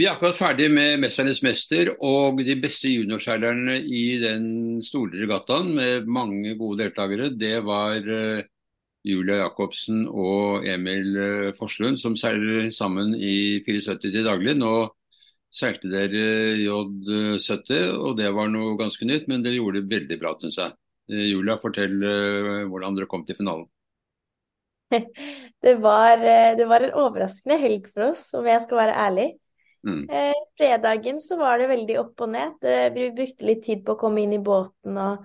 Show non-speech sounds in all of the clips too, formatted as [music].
Vi er akkurat ferdig med 'Mesternes mester' og de beste juniorseilerne i den store regattaen med mange gode deltakere. Det var uh, Julia Jacobsen og Emil uh, Forslund som seiler sammen i 74 til daglig. Nå seilte dere J70, og det var noe ganske nytt, men dere gjorde det veldig bra, syns jeg. Julia, fortell hvordan dere kom til finalen. [laughs] Det var, det var en overraskende helg for oss, om jeg skal være ærlig. Mm. Eh, fredagen så var det veldig opp og ned. Vi brukte litt tid på å komme inn i båten. og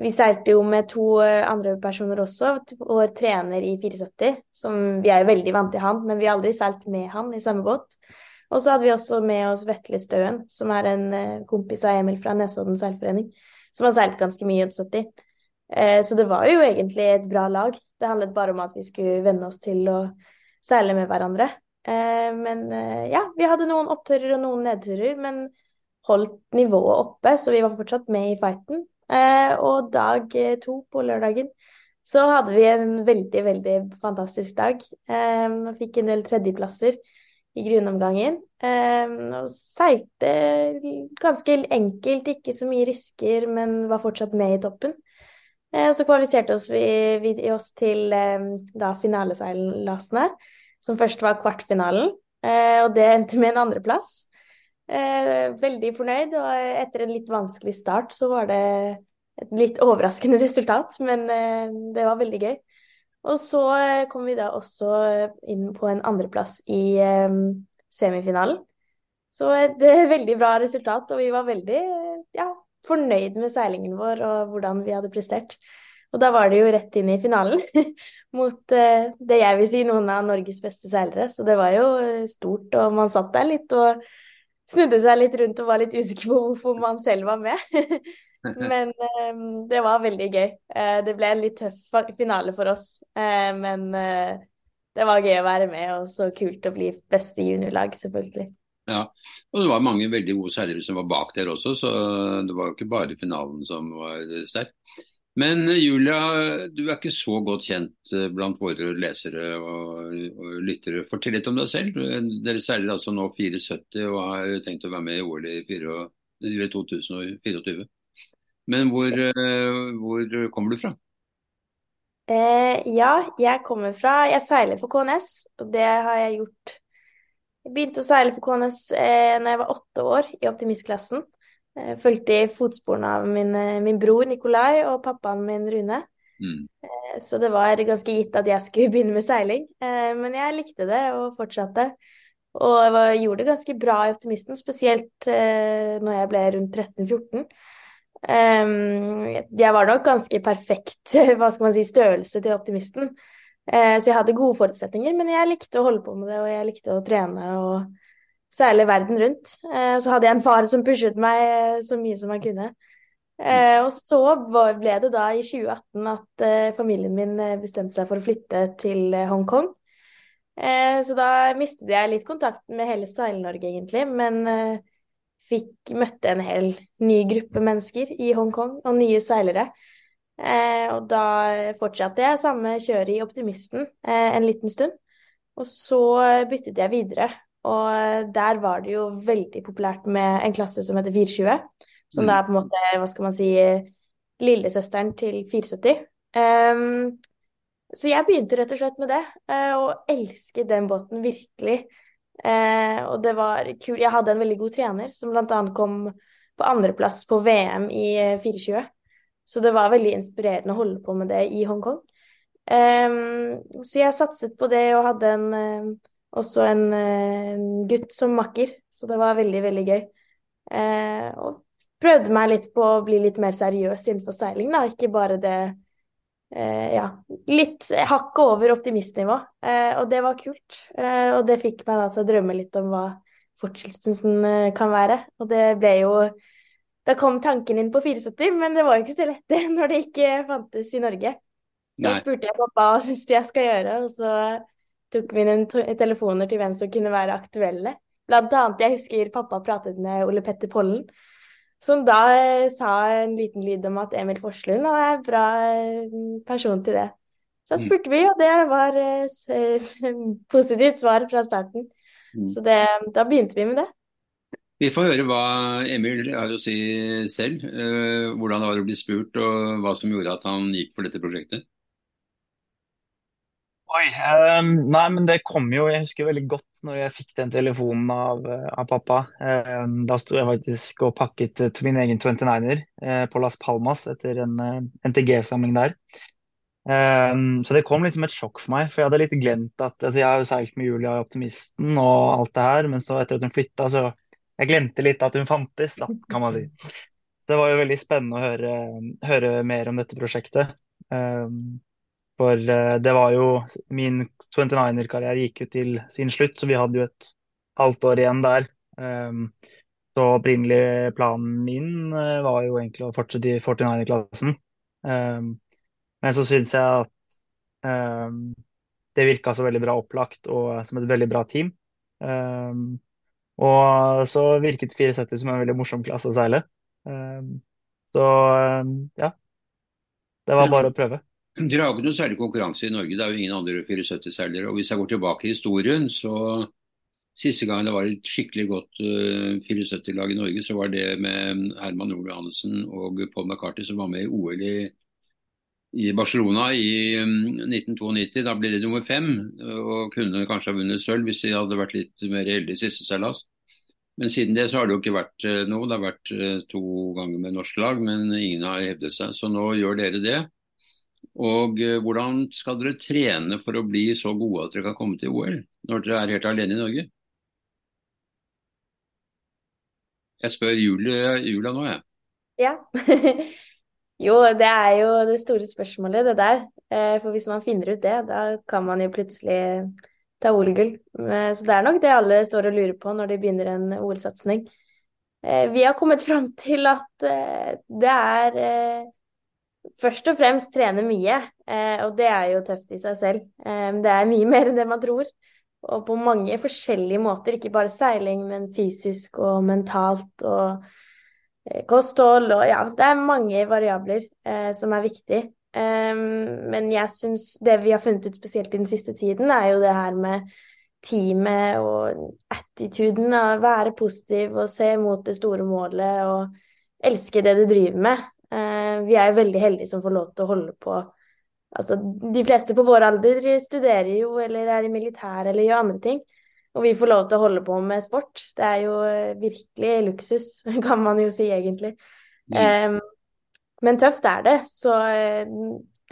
Vi seilte jo med to eh, andre personer også. Vår trener i 74, som vi er veldig vant til han, men vi har aldri seilt med han i samme båt. Og så hadde vi også med oss Vetle Støen, som er en eh, kompis av Emil fra Nesodden seilforening, som har seilt ganske mye i 70. Eh, så det var jo egentlig et bra lag. Det handlet bare om at vi skulle venne oss til å seile med hverandre. Eh, men eh, ja, vi hadde noen oppturer og noen nedturer, men holdt nivået oppe, så vi var fortsatt med i fighten. Eh, og dag to på lørdagen så hadde vi en veldig, veldig fantastisk dag. Vi fikk en del tredjeplasser i grunnomgangen. Og seilte ganske enkelt, ikke så mye risker, men var fortsatt med i toppen. Så kvalifiserte vi, vi oss til da finaleseilasene som først var kvartfinalen. Eh, og det endte med en andreplass. Eh, veldig fornøyd, og etter en litt vanskelig start så var det et litt overraskende [laughs] resultat, men eh, det var veldig gøy. Og så kom vi da også inn på en andreplass i semifinalen. Så et veldig bra resultat, og vi var veldig ja, fornøyd med seilingen vår og hvordan vi hadde prestert. Og da var det jo rett inn i finalen [laughs] mot eh, det jeg vil si noen av Norges beste seilere. Så det var jo eh, stort, og man satt der litt og snudde seg litt rundt og var litt usikker på hvorfor man selv var med. [laughs] [laughs] men eh, det var veldig gøy. Eh, det ble en litt tøff finale for oss, uh, men det var gøy å være med, og så kult å bli beste juniorlag, selvfølgelig. Ja, og det var mange veldig gode seilere som var bak der også, så det var jo ikke bare finalen som var sterk. Men eh, Julia, du er ikke så godt kjent eh, blant våre lesere og, og lyttere. Fortell litt om deg selv. Dere seiler altså nå 74 og har jo tenkt å være med i OL i 2024. Men hvor, eh, hvor kommer du fra? Eh, ja, jeg kommer fra Jeg seiler for KNS, og det har jeg gjort. Jeg begynte å seile for KNS eh, når jeg var åtte år, i optimistklassen. Jeg fulgte i fotsporene av min, eh, min, bror Nikolai og pappaen min Rune. Mm. Eh, så det var ganske gitt at jeg skulle [laughs] begynne med seiling. Eh, men jeg likte det og fortsatte. Og jeg gjorde det ganske bra i Optimisten, spesielt når jeg ble rundt 13-14. Jeg var nok ganske perfekt [laughs] hva skal man si, størrelse til Optimisten. Så jeg hadde gode forutsetninger, men jeg likte å holde på med det, og jeg likte å trene. og særlig verden rundt. Eh, så hadde jeg en far som pushet meg eh, så mye som han kunne. Eh, og så ble det da i 2018 at familien min bestemte seg for å flytte til Hongkong. Så da mistet jeg litt kontakten med hele Seil-Norge, egentlig. Men fikk møtte en hel ny gruppe mennesker i Hongkong, og nye seilere. Og da fortsatte jeg samme kjøret i Optimisten en liten stund. Og så byttet jeg videre og der var det jo veldig populært med en klasse som heter 420. Som mm. da er på en måte, hva skal man si, lillesøsteren til 470. Um, ehm, så jeg begynte rett og slett med det, uh, og elsket den båten virkelig. Uh, og det var kult. Jeg hadde en veldig god trener som bl.a. kom på andreplass på VM i 420. Eh, så det var veldig inspirerende å holde på med det i Hongkong. Um, så jeg satset på det og hadde en også en, eh, en, gutt som makker, så det var veldig, veldig gøy. Eh, og prøvde meg litt på å bli litt mer seriøs innenfor seiling, da, ikke bare det eh, Ja, litt hakket over optimistnivå, eh, og det var kult. Eh, og det fikk meg da til å drømme litt om hva fortsettelsen eh, kan være, og det ble jo da kom tanken inn på 74, men det var jo ikke så lett det [laughs] når det ikke fantes i Norge. Så Nei. spurte jeg pappa hva syns jeg skal gjøre, og så tok vi noen telefoner til hvem som kunne være aktuelle. Blant annet, jeg husker pappa pratet med Ole Petter Pollen, som da eh, sa en liten lyd om at Emil Forslund var en bra eh, person til det. Så mm. spurte vi, og det var eh, positivt svar fra starten. Mm. Så det, da begynte vi med det. Vi får høre hva Emil har å si selv. Hvordan det var å bli spurt og hva som gjorde at han gikk for dette prosjektet. Oi, um, nei, men det kom jo Jeg husker veldig godt når jeg fikk den telefonen av, av pappa. Um, da sto jeg faktisk og pakket uh, min egen 29er uh, på Las Palmas etter en uh, NTG-samling der. Um, så det kom litt som et sjokk for meg, for jeg hadde litt glemt at altså, Jeg har jo seilt med Julia Optimisten og alt det her, men så etter at hun flytta, så jeg glemte litt at hun fantes, da, kan man si. Så det var jo veldig spennende å høre, høre mer om dette prosjektet. Um, for uh, det var jo Min 29er-karriere gikk jo til sin slutt, så vi hadde jo et halvt år igjen der. Um, så opprinnelig planen min uh, var jo egentlig å fortsette i 49er-klassen. Um, men så syns jeg at um, det virka så veldig bra opplagt og som et veldig bra team. Og så virket 470 som en veldig morsom klasse å seile. Så ja. Det var bare å prøve. Dere har ikke noe særlig konkurranse i Norge, det er jo ingen andre 470-seilere. Og hvis jeg går tilbake i historien, så siste gang det var et skikkelig godt uh, 74-lag i Norge, så var det med Herman Ole Johannessen og Paul McCarty som var med i OL i i Barcelona i 1992. Um, da ble det nummer fem, og kunne kanskje ha vunnet sølv hvis de hadde vært litt mer heldige i siste seilas. Men siden det så har det jo ikke vært uh, noe. Det har vært uh, to ganger med norsk lag, men ingen har hevdet seg. Så nå gjør dere det. Og eh, hvordan skal dere trene for å bli så gode at dere kan komme til OL, når dere er helt alene i Norge? Jeg spør Julia, Julia nå, jeg. Ja. [laughs] Jo, det er jo det store spørsmålet, det der. Eh, for hvis man finner ut det, da kan man jo plutselig ta OL-gull. Eh, så det er nok det alle står og lurer på når de begynner en OL-satsing. Vi har kommet fram til at det er først og fremst trene mye, og det er jo tøft i seg selv. Det er mye [laughs] mer enn det man tror. Og på mange forskjellige måter, ikke bare seiling, men fysisk og mentalt og Eh, kosthold og ja, det er mange variabler eh, som er viktig. Men jeg syns det vi har funnet ut spesielt i den siste tiden, er jo det her med teamet og attituden. Å være positiv og se mot det store målet og elske det du driver med. Uh, vi er veldig heldige som får lov til å holde på Altså, de fleste på vår alder studerer jo eller er i militæret eller gjør andre ting. Og vi får lov til å holde på med sport. Det er jo eh, virkelig luksus, [laughs] kan man jo si egentlig. Mm. Um, men tøft er det. Så eh,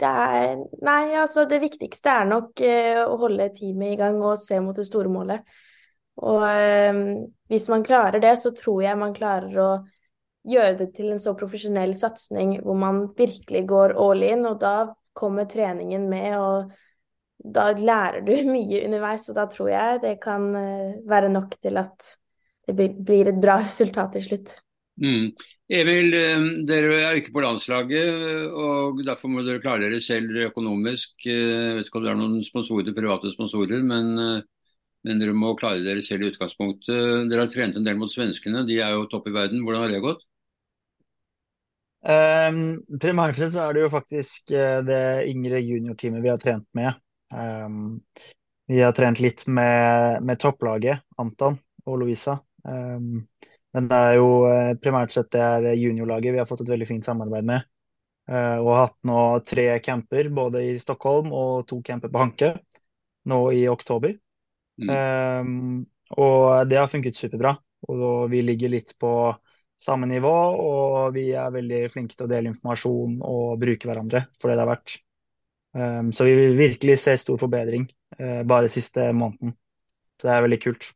det er Nei, altså det viktigste er nok uh, å holde teamet i gang og se mot det store målet. Og um, hvis man klarer det, så tror jeg man klarer å gjøre det til en så profesjonell satsing hvor man virkelig går all in, og da kommer treningen med. og da lærer du [laughs] mye underveis, og da tror jeg det kan eh, være nok til at det blir et bra [laughs] resultat til slutt. Mm. Emil, eh, dere er ikke på landslaget, og derfor må dere klare dere selv økonomisk. Eh, jeg vet ikke om det er noen sponsorer, private sponsorer, men, men, dere må klare dere selv i utgangspunktet. Dere har trent en del mot svenskene, de er jo topp i verden. Hvordan har det gått? Um, primært sett så er det jo faktisk det yngre juniorteamet vi har trent med. Um, vi har trent litt med, med, topplaget, Anton og Lovisa. Um, men det er jo eh, primært sett det er juniorlaget vi har fått et veldig fint samarbeid med. Uh, og har hatt nå tre camper, både i Stockholm og to camper på Hanke, nå i oktober. Mm. Og det har funket superbra. Og vi ligger litt på samme nivå, og vi er veldig flinke til å dele informasjon og bruke hverandre for det det har vært. Um, så vi vil virkelig se stor forbedring uh, bare siste måneden. Så det er veldig kult.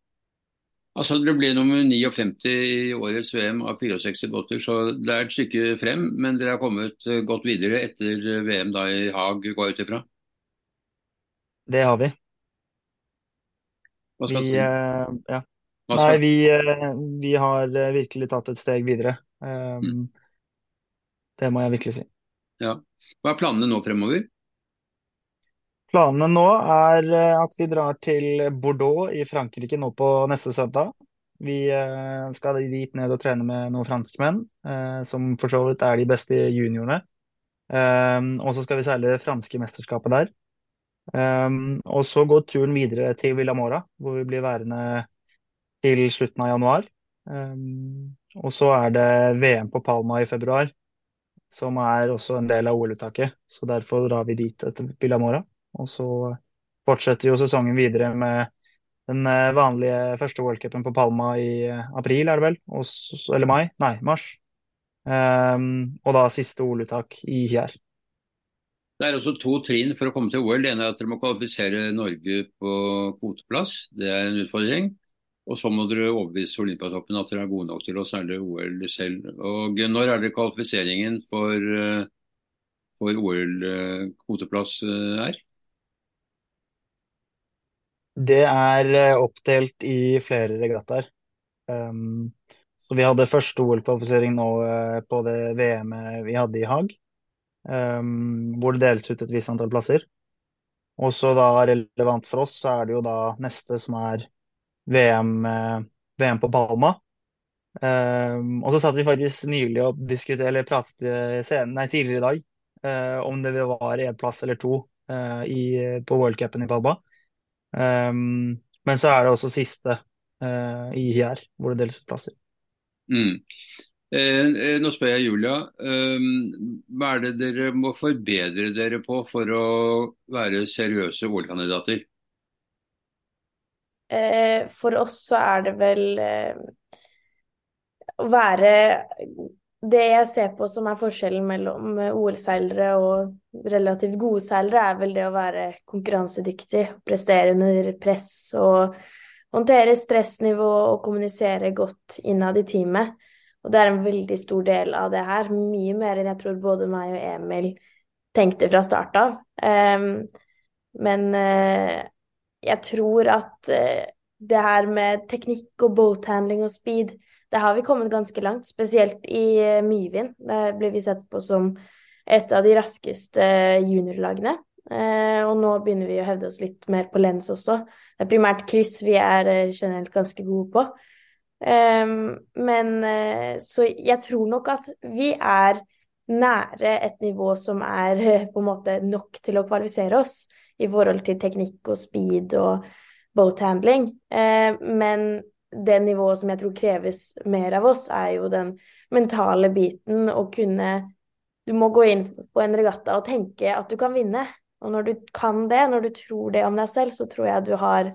Altså Dere ble nummer 59 i årets VM av 64 båter, så det er et stykke frem. Men dere har kommet uh, godt videre etter uh, VM da i Haag, går jeg ut ifra? Det har vi. Hva skal vi, ja. Nei, vi, vi, har virkelig tatt et steg videre. Mm. Det må jeg virkelig si. Ja. Hva er planene nå fremover? Planene nå er eh, at vi drar til Bordeaux i Frankrike nå på neste søndag. Vi eh, skal dit ned og trene med noen franskmenn, eh, som for så vidt er de beste juniorene. Og så skal vi seile det franske mesterskapet der. Og så går turen videre til Villamora, hvor vi blir værende til slutten av januar. Og så er det VM på Palma i februar, som er også en del av OL-uttaket. Så derfor drar vi dit etter Billamora. Og så fortsetter jo sesongen videre med den eh, vanlige første worldcupen på Palma i eh, april, er det vel? Også, eller mai? Nei, mars. Um, og da siste OL-uttak i Hjer. Det er også to trinn for å komme til OL. Det ene er at dere må kvalifisere Norge på kvoteplass. Det er en utfordring. Og så må dere overbevise Olympiatoppen at dere er gode nok til å seile OL selv. Og når er det kvalifiseringen for, eh, for OL-kvoteplass er? Det er eh, oppdelt i flere regattaer. Um, vi hadde første OL-kvalifisering nå på det VM-et vi hadde i Haag. Um, hvor det deles ut et visst antall plasser. Og så da relevant for oss, så er det jo da neste som er VM, uh, VM på Palma. Um, og så satt vi faktisk nylig og diskuterte, eller pratet scenen, nei, tidligere i dag uh, om det var én plass eller to i, på worldcupen i Palma. Um, men så er det også siste uh, i her, hvor det deles ut plasser. Mm. Eh, eh, nå spør jeg Julia. Eh, hva er det dere må forbedre dere på for å være seriøse OL-kandidater? Eh, for oss så er det vel eh, å være det jeg ser på som er forskjellen mellom eh, OL-seilere og relativt gode seilere, er vel det å være konkurransedyktig, prestere under press og håndtere stressnivå og kommunisere godt innad i teamet. Og det er en veldig stor del av det her, mye mer enn jeg tror både meg og Emil tenkte fra start av. Um, men uh, jeg tror at uh, det her med teknikk og boathandling og speed det har vi kommet ganske langt, spesielt i eh, Myvind. Der ble vi sett på som et av de raskeste juniorlagene. Eh, og nå begynner vi å hevde oss litt mer på lens også. Det er primært kryss vi er eh, generelt ganske gode på. Ehm, men så jeg tror nok at vi er nære et nivå som er på en måte nok til å kvalifisere oss i forhold til teknikk og speed og boathandling. Men det nivået som jeg tror kreves mer av oss, er jo den mentale biten å kunne Du må gå inn på en regatta og tenke at du kan vinne. Og når du kan det, når du tror det om deg selv, så tror jeg du har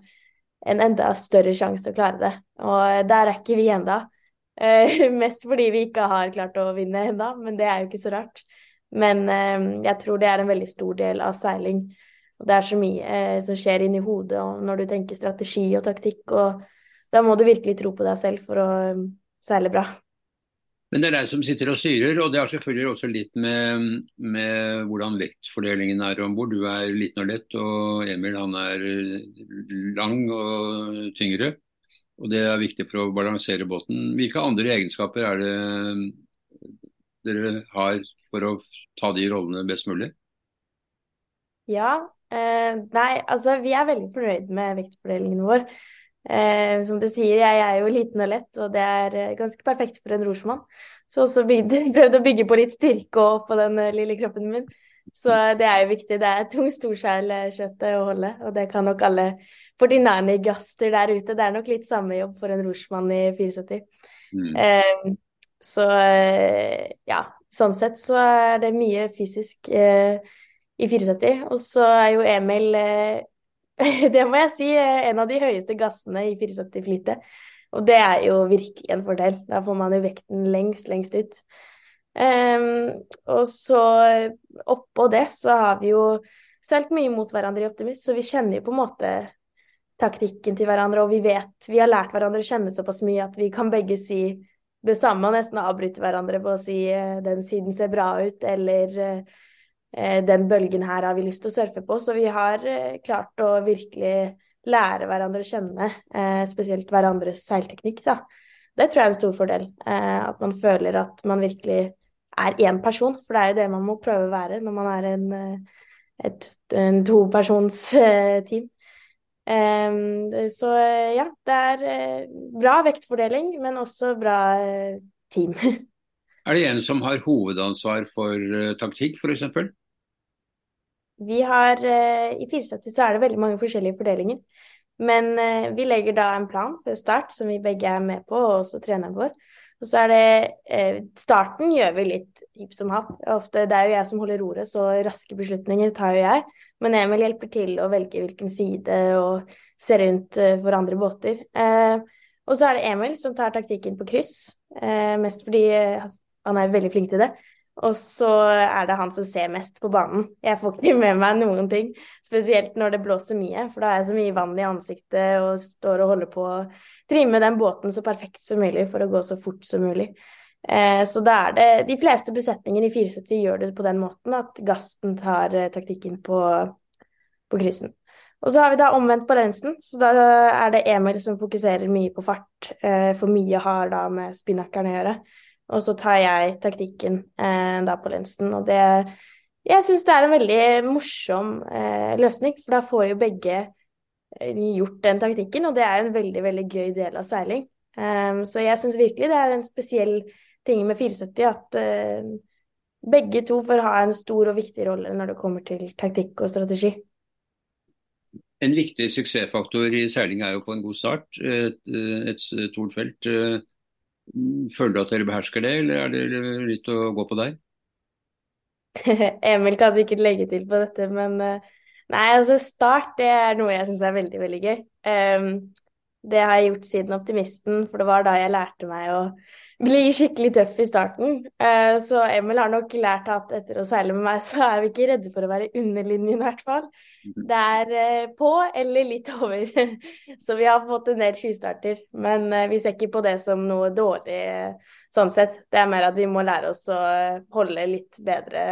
en enda større sjanse til å klare det. Og der er ikke vi enda. Eh, [laughs] mest fordi vi ikke har klart å vinne enda, men det er jo ikke så rart. Men eh, jeg tror det er en veldig stor del av seiling. Det er så mye eh, som skjer inni hodet, når du tenker strategi og taktikk og da må du virkelig tro på deg selv for å um, seile bra. Men det er deg som sitter og styrer, og det har selvfølgelig også litt med, med hvordan vektfordelingen er om bord. Du er liten og lett, og Emil han er lang og tyngre. Og det er viktig for å balansere båten. Hvilke andre egenskaper er det dere har for å ta de rollene best mulig? Ja, eh, nei, altså vi er veldig fornøyd med vektfordelingen vår. Eh, som du sier, jeg er jo liten og lett, og det er eh, ganske perfekt for en rorsmann. Så også [laughs] prøvde å bygge på litt styrke og på den eh, lille kroppen min. Så det er jo viktig. Det er tungt storseilkjøttet å holde, og det kan nok alle Fordinani-gaster der ute. Det er nok litt samme jobb for en rorsmann i 74. Mm. Eh, så eh, ja, sånn sett så er det mye fysisk eh, i 74. Og så er jo Emil [laughs] Det må jeg si, en av de høyeste gassene i 74-flytet Og det er jo virkelig en fordel. Da får man jo vekten lengst, lengst ut. Um, og så oppå det så har vi jo seilt mye mot hverandre i Optimist, så vi kjenner jo på en måte taktikken til hverandre, og vi vet Vi har lært hverandre å kjenne såpass mye at vi kan begge si det samme og nesten avbryte hverandre på å si eh, 'den siden ser bra ut', eller Eh, den bølgen her har vi lyst til å surfe på. Så vi har eh, klart å virkelig lære hverandre å kjenne, eh, spesielt hverandres seilteknikk. Da. Det tror jeg er en stor fordel. At man føler at man virkelig er én person, for det er jo det man må prøve å være når man er en, et en topersons team. Så ja, det er bra vektfordeling, men også bra team. [laughs] Er det en som har hovedansvar for taktikk, f.eks.? Vi har, eh, I 470 så er det veldig mange forskjellige fordelinger. Men eh, vi legger da en plan for start som vi begge er med på, og også treneren vår. Og så er det eh, Starten gjør vi litt hipp som happ. Det er jo jeg som holder roret, så raske beslutninger tar jo jeg. Men Emil hjelper til å velge hvilken side og se rundt for andre båter. Og så er det Emil som tar taktikken på kryss, mest fordi han er veldig flink til det. Og så er det han som ser mest på banen. Jeg får ikke med meg noen ting. Spesielt når det blåser mye, for da er jeg så mye vann i ansiktet og står og holder på å trimme den båten så perfekt som mulig for å gå så fort som mulig. Eh, så da er det De fleste besetninger i 74 gjør det på den måten at gasten tar eh, taktikken på, på kryssen. Og så har vi da omvendt balansen, så da er det Emil som fokuserer mye på fart, eh, for mye har da med spinnakkeren å gjøre. Og så tar jeg taktikken eh, da på lensen. Og det Jeg syns det er en veldig morsom eh, løsning, for da får jo begge eh, gjort den taktikken, og det er en veldig, veldig gøy del av seiling. Um, så jeg syns virkelig det er en spesiell ting med 470 at uh, begge to får ha en stor og viktig rolle når det kommer til taktikk og strategi. En viktig suksessfaktor i seiling er jo på en god start. Et, et stort felt. Føler du at dere behersker det, eller er det litt å gå på deg? [laughs] Emil kan sikkert legge til på dette, men eh, nei, altså start det er noe jeg syns er veldig, veldig gøy. Um, det har jeg gjort siden Optimisten, for det var da jeg lærte meg å bli skikkelig tøff i starten. Uh, så Emil har nok lært at etter å seile med meg, [laughs] så er vi ikke redde for å være under linjen, i hvert fall. Mhm. Det er uh, på eller litt [laughs] over. så vi har fått en del skystarter. Men uh, vi ser ikke på det som noe dårlig sånn sett. Det er mer at vi må lære oss å holde litt bedre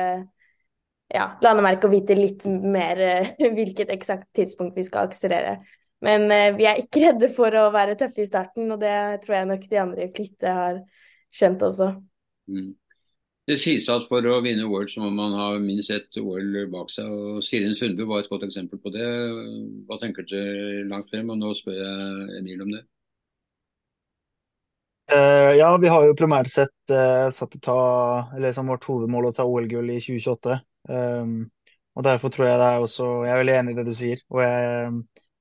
ja, landemerke og vite litt mer [laughs] hvilket eksakt tidspunkt vi skal akselerere. Men vi er ikke redde for å være tøffe i starten, og det tror jeg nok de andre i Flytte har skjønt også. Mm. Det sies at for å vinne OL så må man ha minst ett OL bak seg. og Sirin Sundby var et godt eksempel på det. Hva tenker dere langt frem? Og nå spør jeg Emil om det. Uh, ja, vi har jo primært sett uh, satt å ta, eller som vårt hovedmål å ta OL-gull i 2028. Um, ehm, og Derfor tror jeg det er også Jeg er veldig enig i det du sier. og jeg,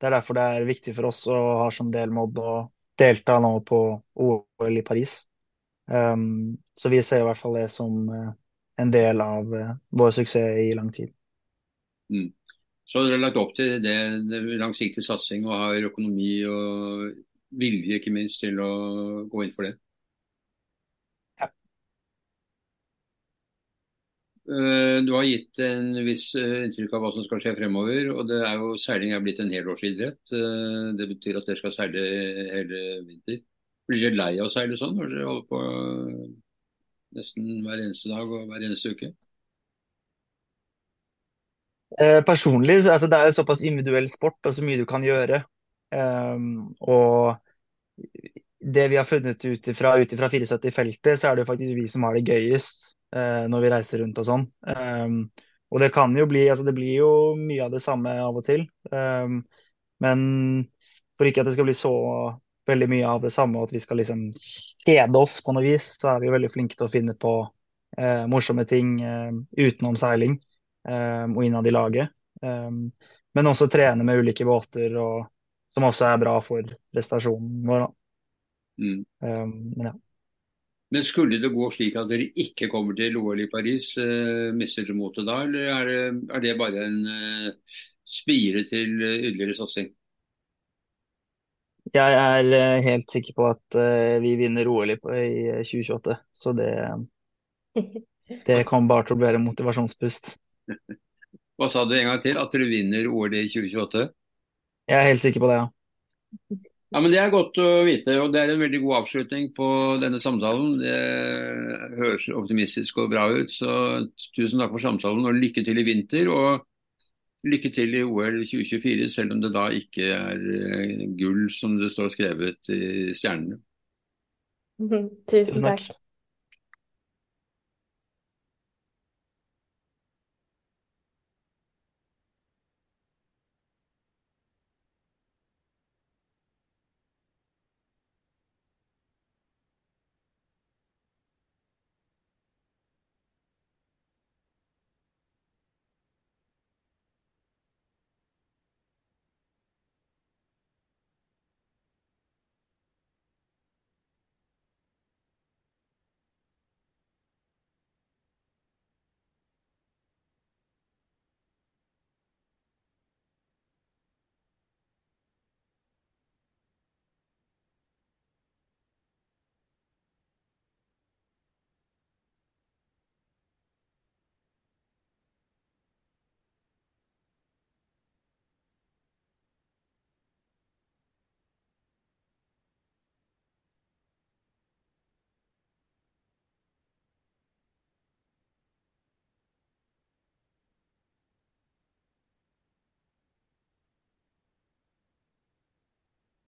Det er derfor det er viktig for oss å ha som delmål å delta nå på OL i Paris. Um, så vi ser i hvert fall det som uh, en del av uh, vår suksess i lang tid. Mm. Så dere har lagt opp til det, det langsiktig satsing og har økonomi og vilje ikke minst til å gå inn for det? Ja. Uh, du har gitt en viss inntrykk av hva som skal skje fremover. og det er jo Seiling er blitt en helårsidrett. Det betyr at dere skal seile hele vinter. Blir dere lei av å seile sånn når dere holder på nesten hver eneste dag og hver eneste uke? Eh, personlig altså det er såpass individuell sport og så mye du kan gjøre. Um, og det vi har funnet ut ifra 74-feltet, så er det jo faktisk vi som har det gøyest uh, når vi reiser rundt og sånn. Um, og det kan jo bli altså det blir jo mye av det samme av og til. Um, men for ikke at det skal bli så veldig mye av det samme, og at vi skal liksom kjede oss på noe vis, så er vi veldig flinke til å finne på eh, morsomme ting eh, utenom seiling eh, og innad i laget. Um, men også trene med ulike båter, og, som også er bra for prestasjonen vår. Mm. Um, men, ja. men skulle det gå slik at dere ikke kommer til OL i Paris, eh, mister dere motet da, eller er det, er det bare en eh, spire til ytterligere satsing? Jeg er eh, helt sikker på at uh, vi vinner OL i, i 2028. Så det, [laughs] det kommer bare til å bli en motivasjonspust. Hva sa du en gang til? At dere vinner OL i 2028? Jeg er helt sikker på det, ja. Ja, men Det er godt å vite, og det er en veldig god avslutning på denne samtalen. Det høres optimistisk og bra ut, så tusen takk for samtalen og lykke til i vinter. og Lykke til i OL 2024, selv om det da ikke er eh, gull som det står skrevet i stjernene. [laughs] Tusen takk.